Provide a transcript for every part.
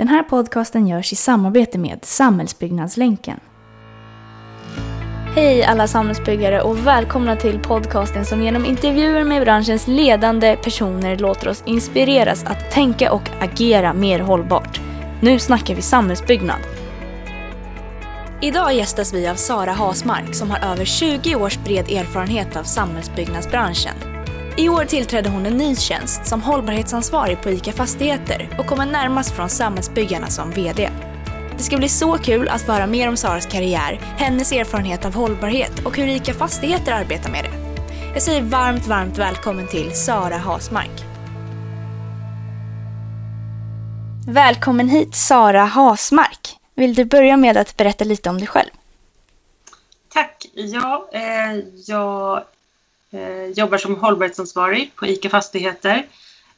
Den här podcasten görs i samarbete med Samhällsbyggnadslänken. Hej alla samhällsbyggare och välkomna till podcasten som genom intervjuer med branschens ledande personer låter oss inspireras att tänka och agera mer hållbart. Nu snackar vi samhällsbyggnad. Idag gästas vi av Sara Hasmark som har över 20 års bred erfarenhet av samhällsbyggnadsbranschen. I år tillträdde hon en ny tjänst som hållbarhetsansvarig på ICA Fastigheter och kommer närmast från Samhällsbyggarna som VD. Det ska bli så kul att få höra mer om Saras karriär, hennes erfarenhet av hållbarhet och hur ICA Fastigheter arbetar med det. Jag säger varmt, varmt välkommen till Sara Hasmark. Välkommen hit Sara Hasmark. Vill du börja med att berätta lite om dig själv? Tack. Ja, eh, jag Eh, jobbar som hållbarhetsansvarig på ICA Fastigheter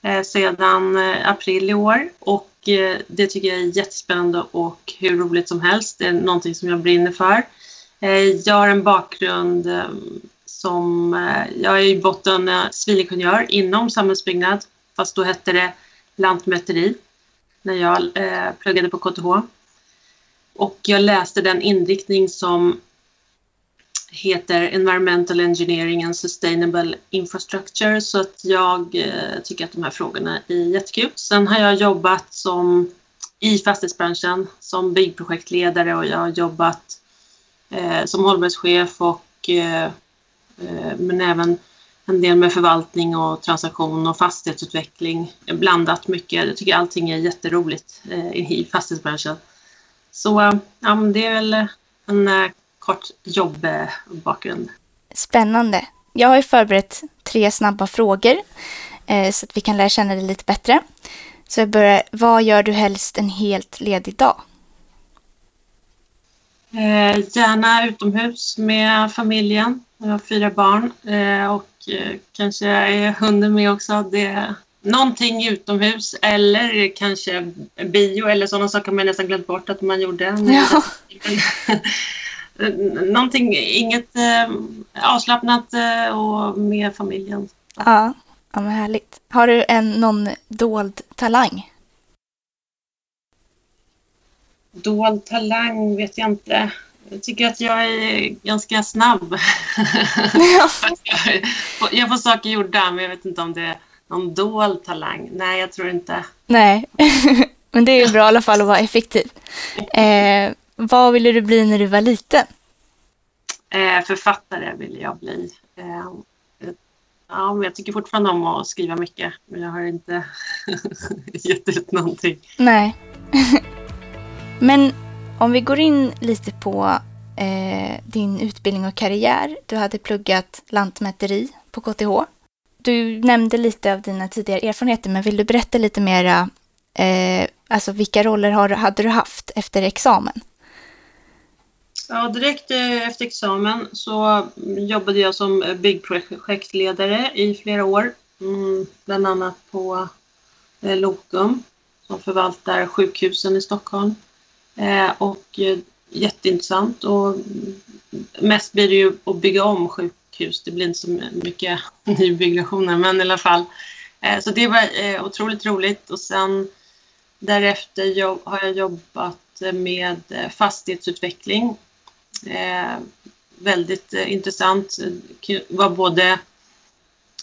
eh, sedan eh, april i år och eh, det tycker jag är jättespännande och hur roligt som helst. Det är någonting som jag brinner för. Eh, jag har en bakgrund eh, som, eh, jag är i botten civilingenjör inom samhällsbyggnad fast då hette det lantmäteri när jag pluggade på KTH. Och jag läste den inriktning som heter Environmental Engineering and Sustainable Infrastructure så att jag eh, tycker att de här frågorna är jättekul. Sen har jag jobbat som i fastighetsbranschen som byggprojektledare och jag har jobbat eh, som hållbarhetschef och eh, eh men även en del med förvaltning och transaktion och fastighetsutveckling. Blandat mycket. Jag tycker allting är jätteroligt eh, i fastighetsbranschen. Så eh, ja, det är väl en eh, kort jobbbakgrund. Spännande. Jag har ju förberett tre snabba frågor eh, så att vi kan lära känna dig lite bättre. Så jag börjar, vad gör du helst en helt ledig dag? Eh, gärna utomhus med familjen. Jag har fyra barn eh, och eh, kanske är hunden med också. Det, någonting utomhus eller kanske bio eller sådana saker man nästan glömt bort att man gjorde. Ja. Någonting, inget eh, avslappnat eh, och med familjen. Ja, ja men härligt. Har du en, någon dold talang? Dold talang vet jag inte. Jag tycker att jag är ganska snabb. Ja. jag får saker gjorda, men jag vet inte om det är någon dold talang. Nej, jag tror inte. Nej, men det är ju bra i alla fall att vara effektiv. Eh, vad ville du bli när du var liten? Eh, författare ville jag bli. Eh, ja, men jag tycker fortfarande om att skriva mycket, men jag har inte gett ut någonting. Nej. men om vi går in lite på eh, din utbildning och karriär. Du hade pluggat lantmäteri på KTH. Du nämnde lite av dina tidigare erfarenheter, men vill du berätta lite mera, eh, alltså vilka roller har, hade du haft efter examen? Ja, direkt eh, efter examen så jobbade jag som eh, byggprojektledare i flera år. Mm, bland annat på eh, Lokum som förvaltar sjukhusen i Stockholm. Och jätteintressant och mest blir det ju att bygga om sjukhus. Det blir inte så mycket nybyggnationer men i alla fall. Så det var otroligt roligt och sen därefter har jag jobbat med eh, fastighetsutveckling Eh, väldigt eh, intressant. Det var både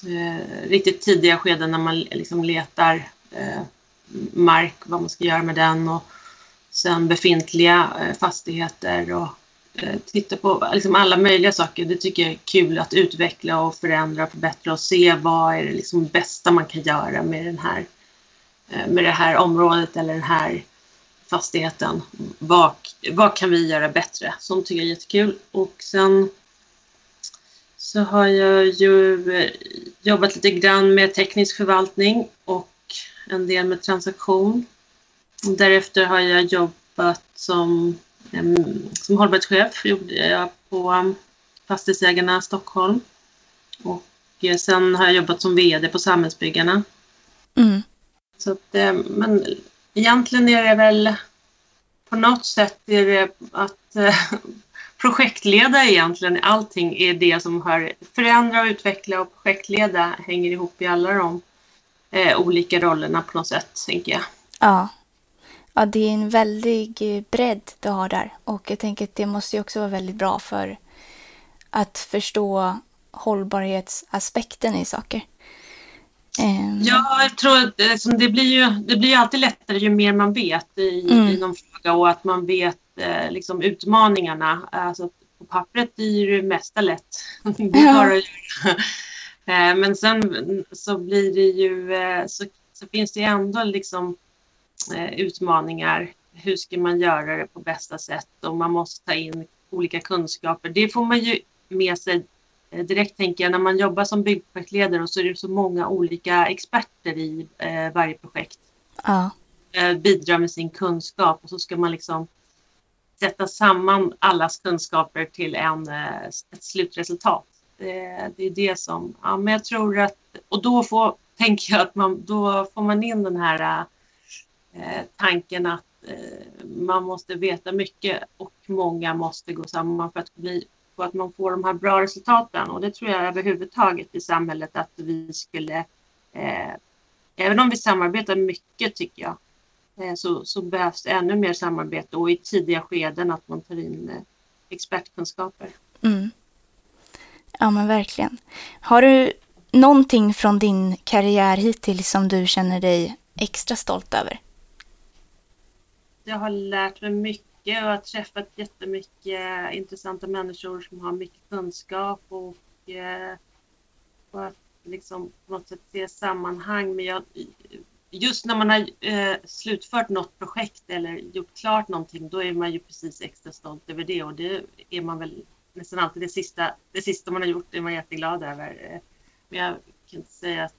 eh, riktigt tidiga skeden när man liksom letar eh, mark, vad man ska göra med den och sen befintliga eh, fastigheter och eh, titta på liksom alla möjliga saker. Det tycker jag är kul att utveckla och förändra och förbättra och se vad är det liksom bästa man kan göra med, den här, eh, med det här området eller den här fastigheten. Vad, vad kan vi göra bättre? Som tycker jag är jättekul. Och sen så har jag ju eh, jobbat lite grann med teknisk förvaltning och en del med transaktion. Därefter har jag jobbat som, som hållbarhetschef gjorde jag på Fastighetsägarna Stockholm. Och eh, sen har jag jobbat som VD på Samhällsbyggarna. Mm. Så att, eh, men egentligen är det väl på något sätt är det att eh, projektleda egentligen allting är det som har förändra och utveckla och projektleda hänger ihop i alla de eh, olika rollerna på något sätt, tänker jag. Ja. Ja, det är en väldig bredd du har där. Och jag tänker att det måste ju också vara väldigt bra för att förstå hållbarhetsaspekten i saker. Um... Ja, jag tror att liksom, det, blir ju, det blir alltid lättare ju mer man vet i, mm. i någon fråga och att man vet eh, liksom, utmaningarna. Alltså, på pappret är det mesta lätt. det är bara att göra. Eh, men sen så blir det ju, eh, så, så finns det ändå liksom utmaningar. Hur ska man göra det på bästa sätt? Och man måste ta in olika kunskaper. Det får man ju med sig direkt tänker jag när man jobbar som byggprojektledare och så är det så många olika experter i eh, varje projekt. Ja. Eh, bidrar med sin kunskap och så ska man liksom sätta samman allas kunskaper till en, eh, ett slutresultat. Det, det är det som, ja men jag tror att, och då får, tänker jag att man, då får man in den här eh, tanken att eh, man måste veta mycket och många måste gå samman för att bli på att man får de här bra resultaten och det tror jag överhuvudtaget i samhället att vi skulle, eh, även om vi samarbetar mycket tycker jag, eh, så, så behövs det ännu mer samarbete och i tidiga skeden att man tar in eh, expertkunskaper. Mm. Ja men verkligen. Har du någonting från din karriär hittills som du känner dig extra stolt över? Jag har lärt mig mycket mycket och har träffat jättemycket intressanta människor som har mycket kunskap och, eh, och att liksom på något sätt se sammanhang. Men jag, just när man har eh, slutfört något projekt eller gjort klart någonting, då är man ju precis extra stolt över det och det är man väl nästan alltid det sista, det sista man har gjort är man jätteglad över. Men jag kan inte säga att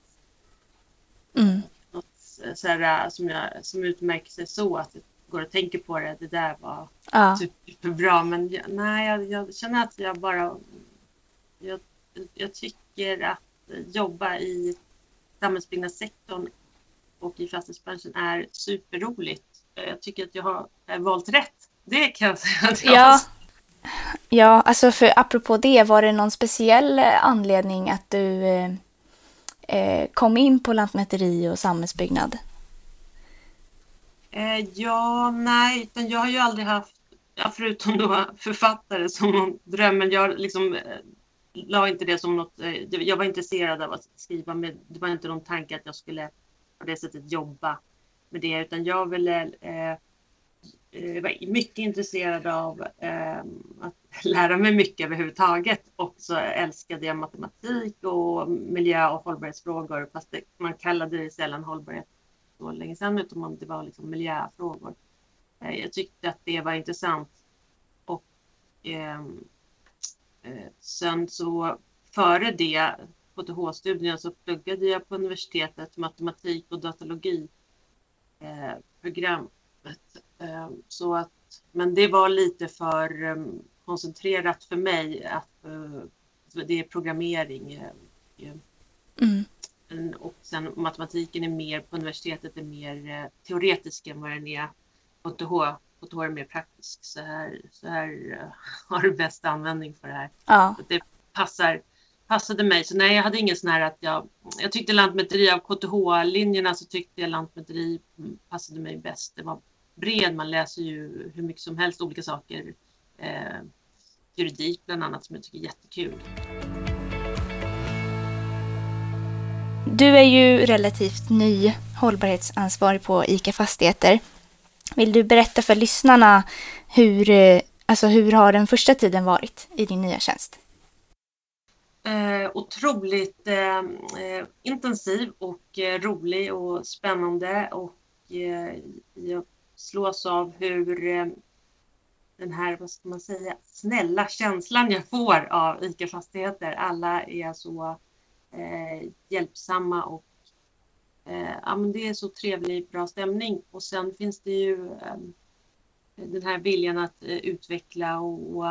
mm. något så här, som, jag, som utmärker sig så att går och tänker på det, det där var ja. superbra. Men jag, nej, jag, jag, känner att jag bara... Jag, jag tycker att jobba i samhällsbyggnadssektorn och i fastighetsbranschen är superroligt. Jag tycker att jag har valt rätt. Det kan jag säga att jag ja. Ja, alltså för apropå det, var det någon speciell anledning att du eh, eh kom in på lantmäteri och samhällsbyggnad? Eh, ja, nej, utan jag har ju aldrig haft, ja, förutom då författare som någon dröm, men jag liksom eh, la inte det som något, eh, jag var intresserad av att skriva, men det var inte någon tanke att jag skulle på det sättet jobba med det, utan jag ville eh, eh jag var mycket intresserad av eh, att lära mig mycket överhuvudtaget. Och så älskade jag matematik och miljö och hållbarhetsfrågor fast det, man kallade det sällan hållbarhet så länge sedan utan om det var liksom miljöfrågor. Eh, jag tyckte att det var intressant. Och ehm, eh, sen så före det, KTH-studien, så pluggade jag på universitetet matematik och datalogi eh, programmet. Eh, så att, men det var lite för ehm, koncentrerat för mig att eh, det är programmering. Eh, mm. Och sen matematiken är mer på universitetet är mer eh, teoretisk än vad den är på KTH. KTH är mer praktisk. Så här, så här uh, har du bäst användning för det här. Ja. Så det passar, passade mig. Så nej, jag hade ingen sån här att jag... Jag tyckte lantmäteri av KTH-linjerna så tyckte jag lantmäteri passade mig bäst. Det var bred, man läser ju hur mycket som helst olika saker. Eh, juridik bland annat som jag tycker är jättekul. Du är ju relativt ny hållbarhetsansvarig på ICA Fastigheter. Vill du berätta för lyssnarna hur, eh, alltså hur har den första tiden varit i din nya tjänst? Eh, otroligt eh, eh intensiv och eh, rolig och spännande och eh, jag slås av hur eh, den här, vad ska man säga, snälla känslan jag får av ICA Fastigheter. Alla är så eh, hjälpsamma och eh, ja, men det är så trevlig, bra stämning. Och sen finns det ju eh, den här viljan att eh, utveckla och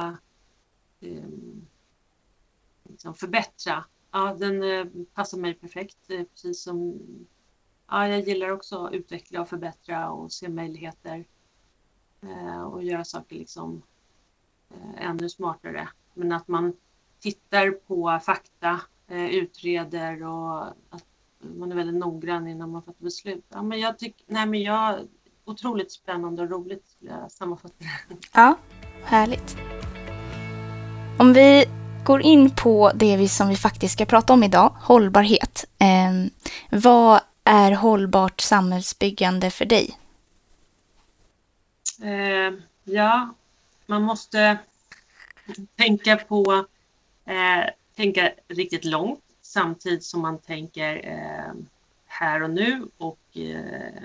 eh, liksom förbättra. Ja, den eh, passar mig perfekt, eh, precis som ja, jag gillar också att utveckla och förbättra och se möjligheter eh, och göra saker liksom eh, ännu smartare. Men att man tittar på fakta utreder och att man är väldigt noggrann innan man fattar beslut. Ja, men jag tycker, nej men jag, otroligt spännande och roligt skulle jag sammanfatta det. Ja, härligt. Om vi går in på det vi, som vi faktiskt ska prata om idag, hållbarhet. Eh, vad är hållbart samhällsbyggande för dig? Eh, ja, man måste tänka på eh, tänka riktigt långt samtidigt som man tänker eh, här och nu och, eh,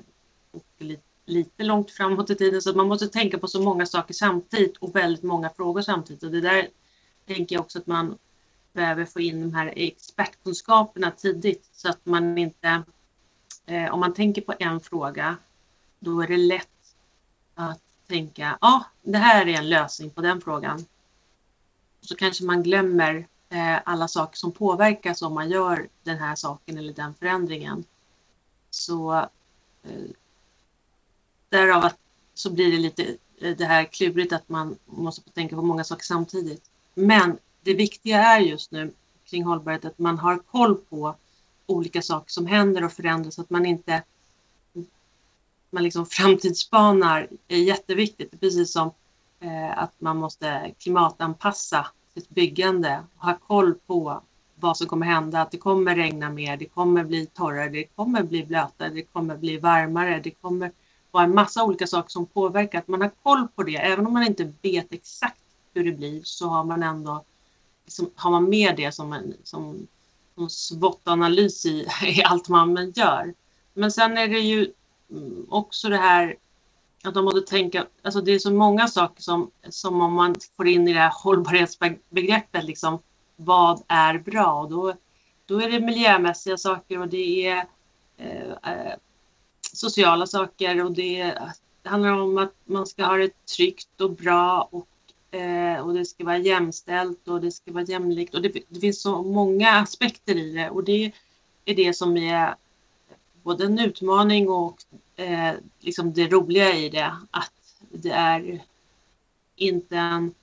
och li lite långt framåt i tiden. Så man måste tänka på så många saker samtidigt och väldigt många frågor samtidigt. Och det där tänker jag också att man behöver få in de här expertkunskaperna tidigt så att man inte, eh, om man tänker på en fråga, då är det lätt att tänka, ja, ah, det här är en lösning på den frågan. Så kanske man glömmer Eh, alla saker som påverkas om man gör den här saken eller den förändringen. Så eh, därav att, så blir det lite eh, det här klurigt att man måste tänka på många saker samtidigt. Men det viktiga är just nu kring hållbarhet att man har koll på olika saker som händer och förändras så att man inte man liksom framtidsspanar är jätteviktigt. Precis som eh, att man måste klimatanpassa ett byggande och ha koll på vad som kommer hända, att det kommer regna mer, det kommer bli torrare, det kommer bli blötare, det kommer bli varmare, det kommer vara en massa olika saker som påverkar. Att man har koll på det, även om man inte vet exakt hur det blir så har man ändå liksom, har man med det som en som, som SWOT-analys i, i allt man gör. Men sen är det ju mm, också det här att de måste tänka, alltså det är så många saker som, som om man får in i det här hållbarhetsbegreppet, liksom, vad är bra? Och då, då är det miljömässiga saker och det är eh, eh, sociala saker och det, det, handlar om att man ska ha det tryggt och bra och, eh, och det ska vara jämställt och det ska vara jämlikt och det, det finns så många aspekter i det och det är det som är både en utmaning och eh, liksom det roliga i det. Att det är inte en...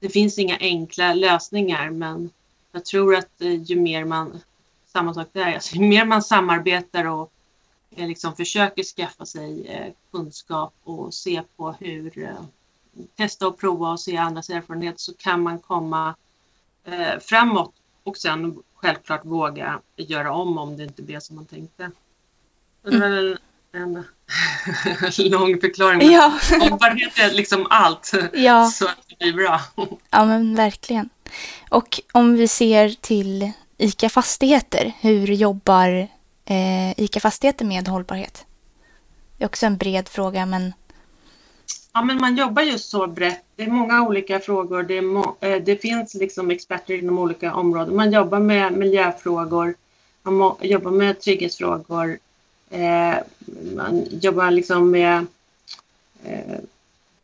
Det finns inga enkla lösningar men jag tror att eh, ju mer man... Samma sak där, alltså, ju mer man samarbetar och eh, liksom försöker skaffa sig eh, kunskap och se på hur... Eh, testa och prova och se andras erfarenhet så kan man komma eh, framåt och sen självklart våga göra om om det inte blir som man tänkte. Det var väl en lång förklaring. Ja. Hållbarhet är liksom allt. Ja. Så att det blir bra. Ja, men verkligen. Och om vi ser till ICA Fastigheter, hur jobbar eh, ICA Fastigheter med hållbarhet? Det är också en bred fråga, men... Ja, men man jobbar just så brett. Det är många olika frågor. Det, eh, det finns liksom experter inom olika områden. Man jobbar med miljöfrågor, man jobbar med trygghetsfrågor, Eh, man jobbar liksom med eh,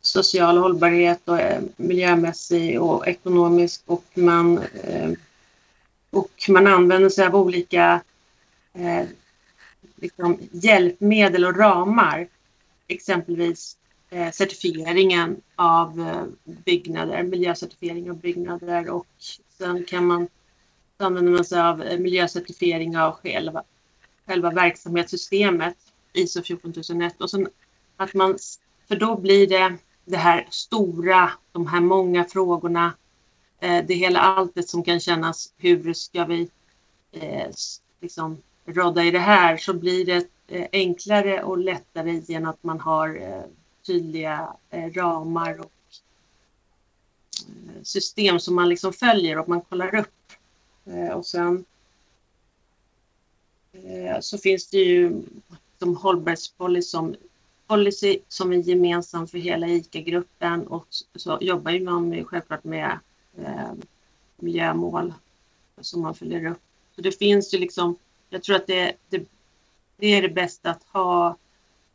social hållbarhet och eh, miljömässig och ekonomisk och man, eh, och man använder sig av olika eh, liksom hjälpmedel och ramar. Exempelvis eh, certifieringen av eh, byggnader, miljöcertifiering av byggnader och sen kan man använder man sig av eh, miljöcertifiering av själva själva verksamhetssystemet ISO 14001 och sen att man, för då blir det det här stora, de här många frågorna, eh, det hela alltet som kan kännas, hur ska vi eh, liksom rodda i det här, så blir det eh, enklare och lättare genom att man har eh, tydliga eh, ramar och eh, system som man liksom följer och man kollar upp. Eh, och sen Eh, så finns det ju som hållbarhetspolicy som, policy som är gemensam för hela ICA-gruppen och så jobbar man självklart med eh, miljömål som man följer upp. Så det finns ju liksom, jag tror att det, det, det är det bästa att ha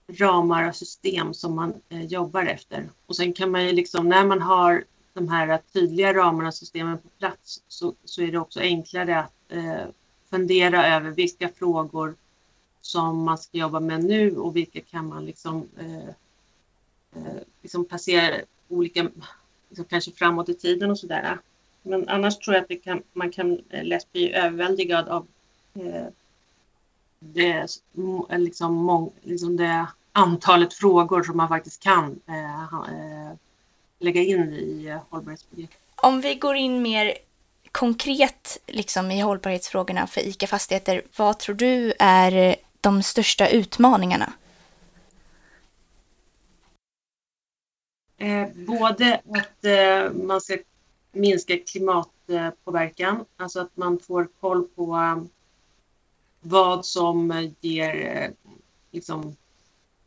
ramar och system som man eh, jobbar efter. Och sen kan man ju liksom, när man har de här tydliga ramarna och systemen på plats så, så är det också enklare att eh, fundera över vilka frågor som man ska jobba med nu och vilka kan man liksom, eh, eh liksom passera olika, liksom kanske framåt i tiden och sådär. Men annars tror jag att kan, man kan eh, lätt bli överväldigad av eh, det, liksom, mång, liksom det antalet frågor som man faktiskt kan eh, eh lägga in i hållbarhetsbegreppet. Om vi går in mer konkret liksom, i hållbarhetsfrågorna för ICA Fastigheter, vad tror du är de största utmaningarna? Eh, både att eh, man ska minska klimatpåverkan, alltså att man får koll på eh, vad som ger eh, liksom,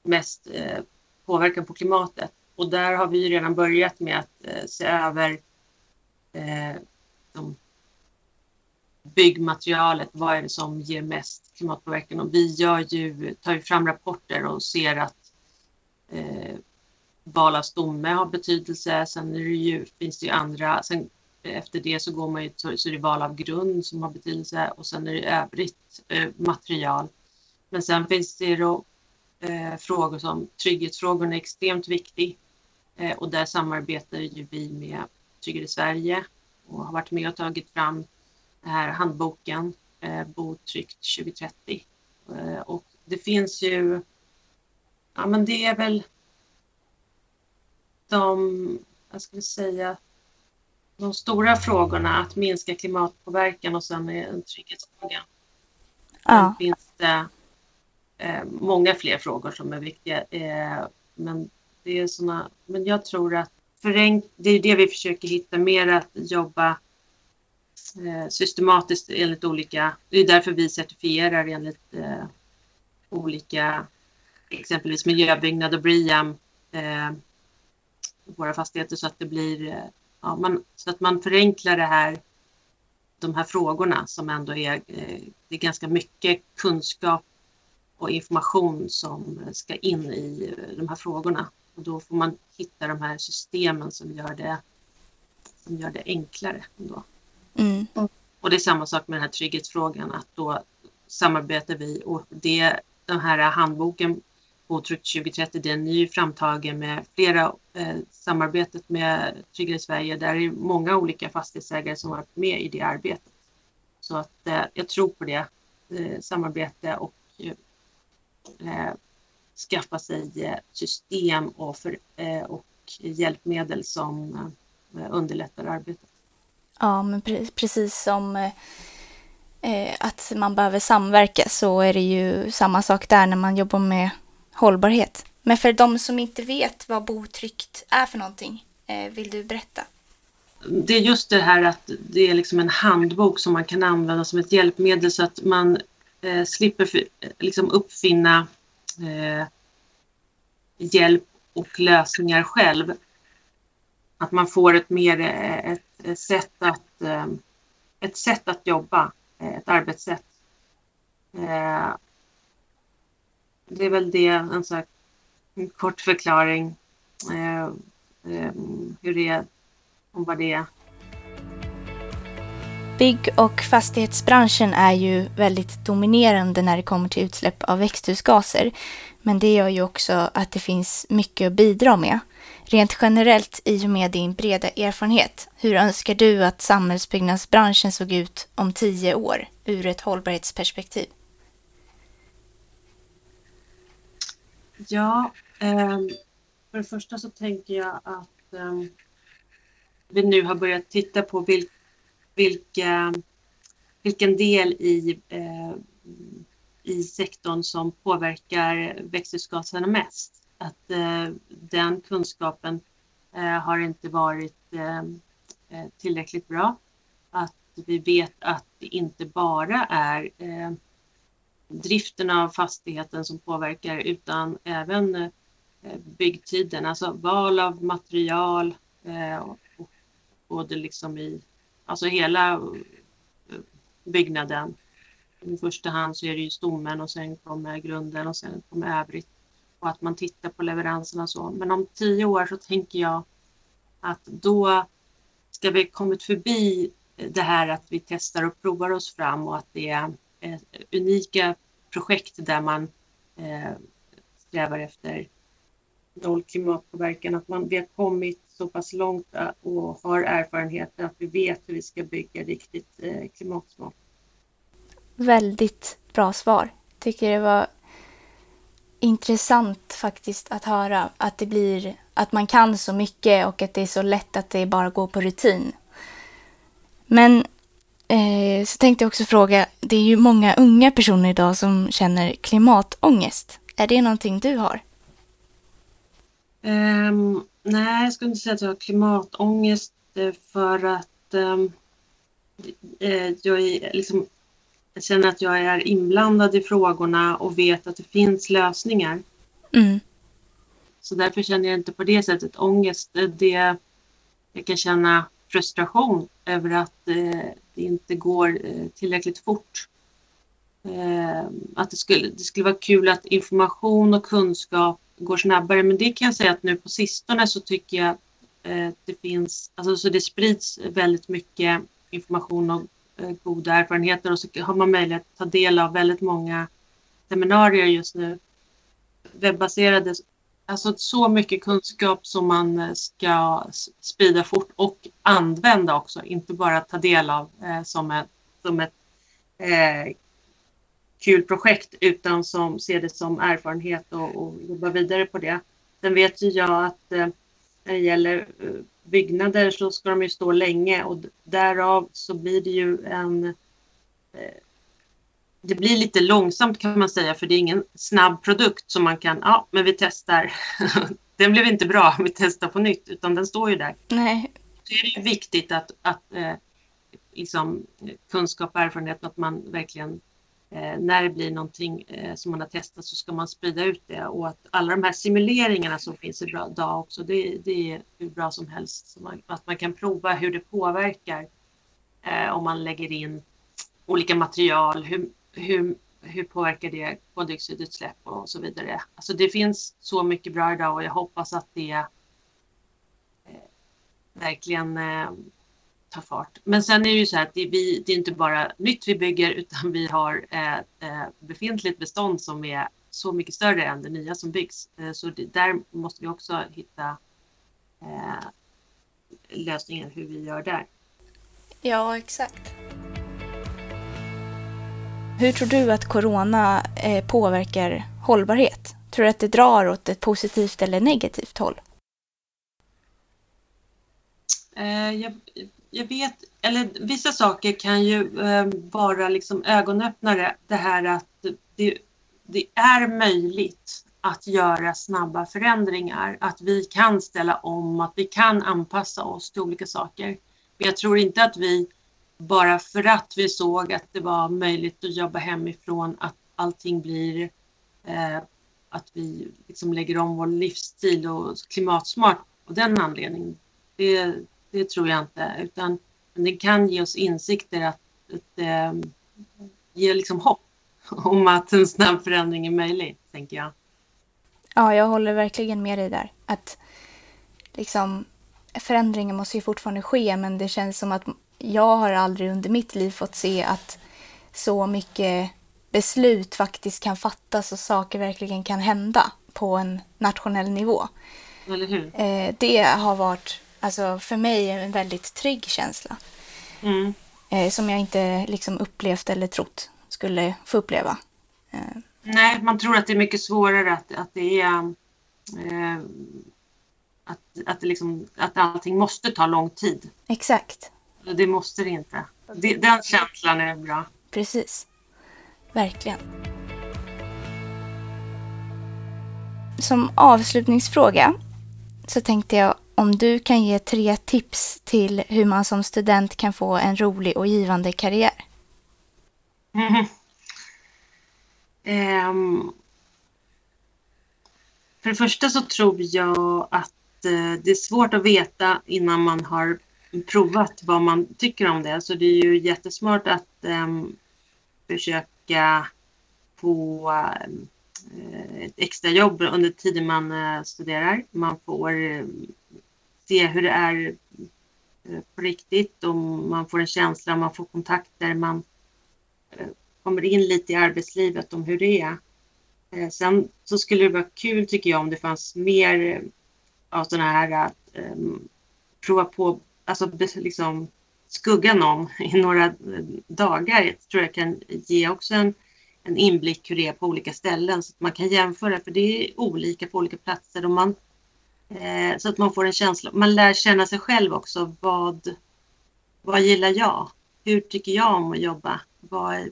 mest eh, påverkan på klimatet. Och där har vi redan börjat med att eh, se över eh, de byggmaterialet, vad är det som ger mest klimatpåverkan? Och vi gör ju, tar ju fram rapporter och ser att eh, val av stomme har betydelse. Sen är det ju, finns det ju andra, sen efter det så går man ju, så är det val av grund som har betydelse och sen är det övrigt eh, material. Men sen finns det då eh, frågor som trygghetsfrågorna är extremt viktig eh, och där samarbetar ju vi med Tryggare Sverige och har varit med och tagit fram den här handboken eh, Botryggt 2030. Eh, och det finns ju, ja men det är väl de, jag skulle säga, de stora frågorna att minska klimatpåverkan och sen är en trygghetsfråga. Ja. Sen finns det eh, många fler frågor som är viktiga. Eh, men det är såna, men jag tror att förenk, det är det vi försöker hitta mer att jobba Eh, systematiskt enligt olika, det är därför vi certifierar enligt eh, olika, exempelvis miljöbyggnad och BRIAM, eh, våra fastigheter så att det blir, eh, ja, man, så att man förenklar det här, de här frågorna som ändå är, eh, det är ganska mycket kunskap och information som ska in i eh, de här frågorna. Och då får man hitta de här systemen som gör det, som gör det enklare. Ändå. Mm. Och det är samma sak med den här trygghetsfrågan, att då samarbetar vi och det, den här handboken Botryggt 2030, den är ju framtagen med flera eh, samarbetet med Tryggare Sverige. Där är många olika fastighetsägare som varit med i det arbetet. Så att eh, jag tror på det eh, samarbete och eh, skaffa sig eh, system och, för, eh, och hjälpmedel som eh, underlättar arbetet. Ja, men precis som eh, eh, att man behöver samverka så är det ju samma sak där när man jobbar med hållbarhet. Men för de som inte vet vad botryggt är för någonting, eh, vill du berätta? Det är just det här att det är liksom en handbok som man kan använda som ett hjälpmedel så att man eh, slipper för, liksom uppfinna eh, hjälp och lösningar själv. Att man får ett mer eh, ett, ett sätt att eh, ett sätt att jobba, eh, ett arbetssätt. Det är väl det, en, så här, en kort förklaring hur det är, om vad det är. Bygg och fastighetsbranschen är ju väldigt dominerande när det kommer till utsläpp av växthusgaser. Men det gör ju också att det finns mycket att bidra med. Rent generellt i och med din breda erfarenhet, hur önskar du att samhällsbyggnadsbranschen såg ut om tio år ur ett hållbarhetsperspektiv? Ja, eh, för det första så tänker jag att eh, vi nu har börjat titta på vil, vilka, vilken del i eh, i sektorn som påverkar växthusgaserna mest. Att eh, den kunskapen eh, har inte varit eh, eh, tillräckligt bra. Att vi vet att det inte bara är eh, driften av fastigheten som påverkar utan även eh, byggtiden, alltså val av material eh, och både liksom i, alltså hela eh, byggnaden i första hand så är det ju stommen och sen kommer grunden och sen kommer övrigt. Och att man tittar på leveranserna och så. Men om tio år så tänker jag att då ska vi kommit förbi det här att vi testar och provar oss fram och att det är eh, unika projekt där man eh, strävar efter noll klimatpåverkan. Att man, vi har kommit så pass långt eh, och har erfarenheter att vi vet hur vi ska bygga riktigt eh, klimatsmart väldigt bra svar. Tycker det var intressant faktiskt att höra att det blir att man kan så mycket och att det är så lätt att det bara går på rutin. Men eh, så tänkte jag också fråga, det är ju många unga personer idag som känner klimatångest. Är det någonting du har? Um, nej, jag skulle inte säga att jag har klimatångest eh, för att um, jag är liksom jag känner att jag är inblandad i frågorna och vet att det finns lösningar. Mm. Så därför känner jag inte på det sättet ångest. Det, jag kan känna frustration över att eh, det inte går eh, tillräckligt fort. Eh, att det skulle, det skulle vara kul att information och kunskap går snabbare men det kan jag säga att nu på sistone så tycker jag eh, det finns, alltså så det sprids väldigt mycket information och Eh, goda erfarenheter och så har man möjlighet att ta del av väldigt många seminarier just nu. Webbaserade, alltså så mycket kunskap som man eh, ska sprida fort och använda också, inte bara ta del av eh, som ett, som ett eh, kul projekt utan som ser det som erfarenhet och, och jobba vidare på det. Sen vet ju jag att eh, när det gäller eh, byggnader så ska de ju stå länge och därav så blir det ju en eh, det blir lite långsamt kan man säga för det är ingen snabb produkt som man kan, ja men vi testar. den blev inte bra, vi testar på nytt utan den står ju där. Nej. Så är det ju viktigt att, att eh, liksom, kunskap och erfarenhet att man verkligen Eh, när det blir någonting eh, som man har testat så ska man sprida ut det och att alla de här simuleringarna som finns idag också det, det är hur bra som helst. Man, att man kan prova hur det påverkar eh, om man lägger in olika material. Hur, hur, hur påverkar det koldioxidutsläpp och så vidare. Alltså det finns så mycket bra idag och jag hoppas att det eh, verkligen eh, ta fart. Men sen är det ju så här att det, vi, det är inte bara nytt vi bygger utan vi har ett eh, befintligt bestånd som är så mycket större än det nya som byggs. Eh, så det, där måste vi också hitta eh, lösningen hur vi gör där. Ja, exakt. Hur tror du att corona eh, påverkar hållbarhet? Tror du att det drar åt ett positivt eller negativt håll? Eh, jag, jag vet, eller vissa saker kan ju eh, vara liksom ögonöppnare. Det här att det, det är möjligt att göra snabba förändringar, att vi kan ställa om, att vi kan anpassa oss till olika saker. Men jag tror inte att vi bara för att vi såg att det var möjligt att jobba hemifrån, att allting blir eh, att vi liksom lägger om vår livsstil och klimatsmart av den anledningen. Det, det tror jag inte, utan det kan ge oss insikter att, att äh, ge liksom hopp om att en snabb förändring är möjlig, tänker jag. Ja, jag håller verkligen med dig där. Att liksom, förändringen måste ju fortfarande ske, men det känns som att jag har aldrig under mitt liv fått se att så mycket beslut faktiskt kan fattas och saker verkligen kan hända på en nationell nivå. Eller hur? Eh, det har varit alltså för mig en väldigt trygg känsla. Mm. Eh, som jag inte liksom upplevt eller trott skulle få uppleva. Eh. Nej, man tror att det är mycket svårare att, att det är eh, att, att, liksom, att allting måste ta lång tid. Exakt. Det måste det inte. Det, den känslan är bra. Precis. Verkligen. Som avslutningsfråga så tänkte jag om du kan ge tre tips till hur man som student kan få en rolig och givande karriär. Mm. Um, för det första så tror jag att eh, det är svårt att veta innan man har provat vad man tycker om det. Så det är ju jättesmart att um, försöka få um, ett extra jobb under tiden man uh, studerar. Man får ehm, se hur det är eh, på riktigt och man får en känsla, man får kontakter, man eh, kommer in lite i arbetslivet om hur det är. Eh, sen så skulle det vara kul tycker jag om det fanns mer av sådana här att um, prova på, alltså liksom skugga någon i några dagar. Jag tror jag kan ge också en en inblick hur det är på olika ställen så att man kan jämföra för det är olika på olika platser och man, eh, så att man får en känsla, man lär känna sig själv också. Vad, vad gillar jag? Hur tycker jag om att jobba? Vad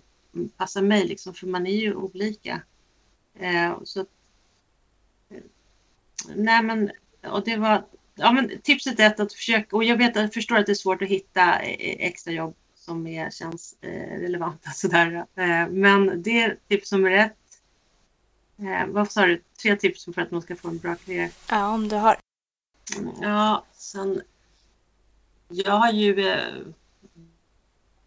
passar mig liksom? För man är ju olika. Eh, så, eh, nej men, och det var, ja men tipset är att försöka, och jag vet, jag förstår att det är svårt att hitta extrajobb extra jobb som är, känns eh, relevanta sådär. Eh, men det är tips nummer ett. Eh, vad sa du? Tre tips för att man ska få en bra karriär? Ja, om du har. Ja, sen... Jag har ju eh,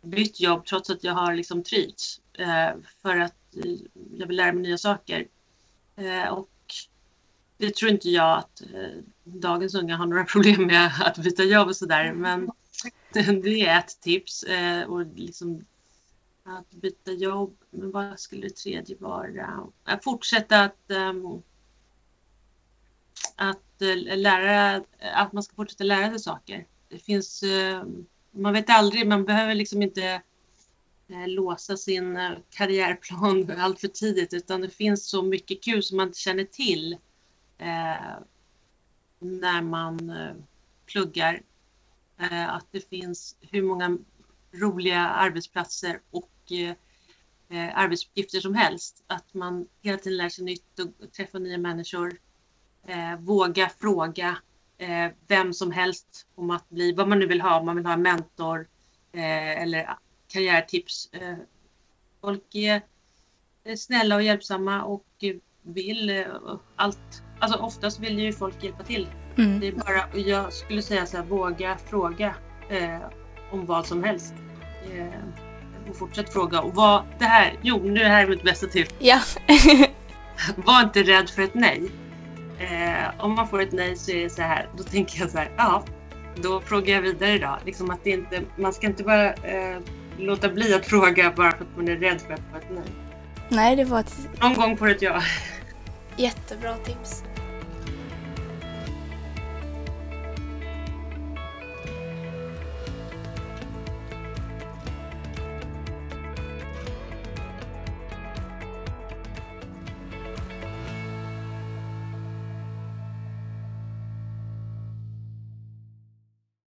bytt jobb trots att jag har liksom trivts eh, för att eh, jag vill lära mig nya saker. och det tror inte jag att dagens unga har några problem med att byta jobb och sådär. Men det är ett tips. Eh, och liksom att byta jobb. Men vad skulle det tredje vara? Att fortsätta att, um, att eh, lära, att man ska fortsätta lära sig saker. Det finns, um, man vet aldrig, man behöver liksom inte uh, låsa sin karriärplan allt för tidigt utan det finns så mycket kul som man inte känner till när man pluggar Eh, att det finns hur många roliga arbetsplatser och eh, eh, arbetsuppgifter som helst. Att man hela tiden lär sig nytt och träffar nya människor. våga fråga vem som helst om att bli vad man nu vill ha, om man vill ha en mentor eller karriärtips. folk är snälla och hjälpsamma och vill allt. Alltså oftast vill ju folk hjälpa till Mm. Det är bara, jag skulle säga så här, våga fråga eh, om vad som helst. Och fortsätt fråga. Och vad, det här, jo, nu är det här mitt bästa tips. Ja. Var inte rädd för ett nej. Eh, om man får ett nej så är det så här, då tänker jag så här, ja, då frågar jag vidare då. Liksom att det inte, man ska inte bara eh, låta bli att fråga bara för att man är rädd för att få ett nej. Nej, det var ett... Någon gång får ett ja. Jättebra tips.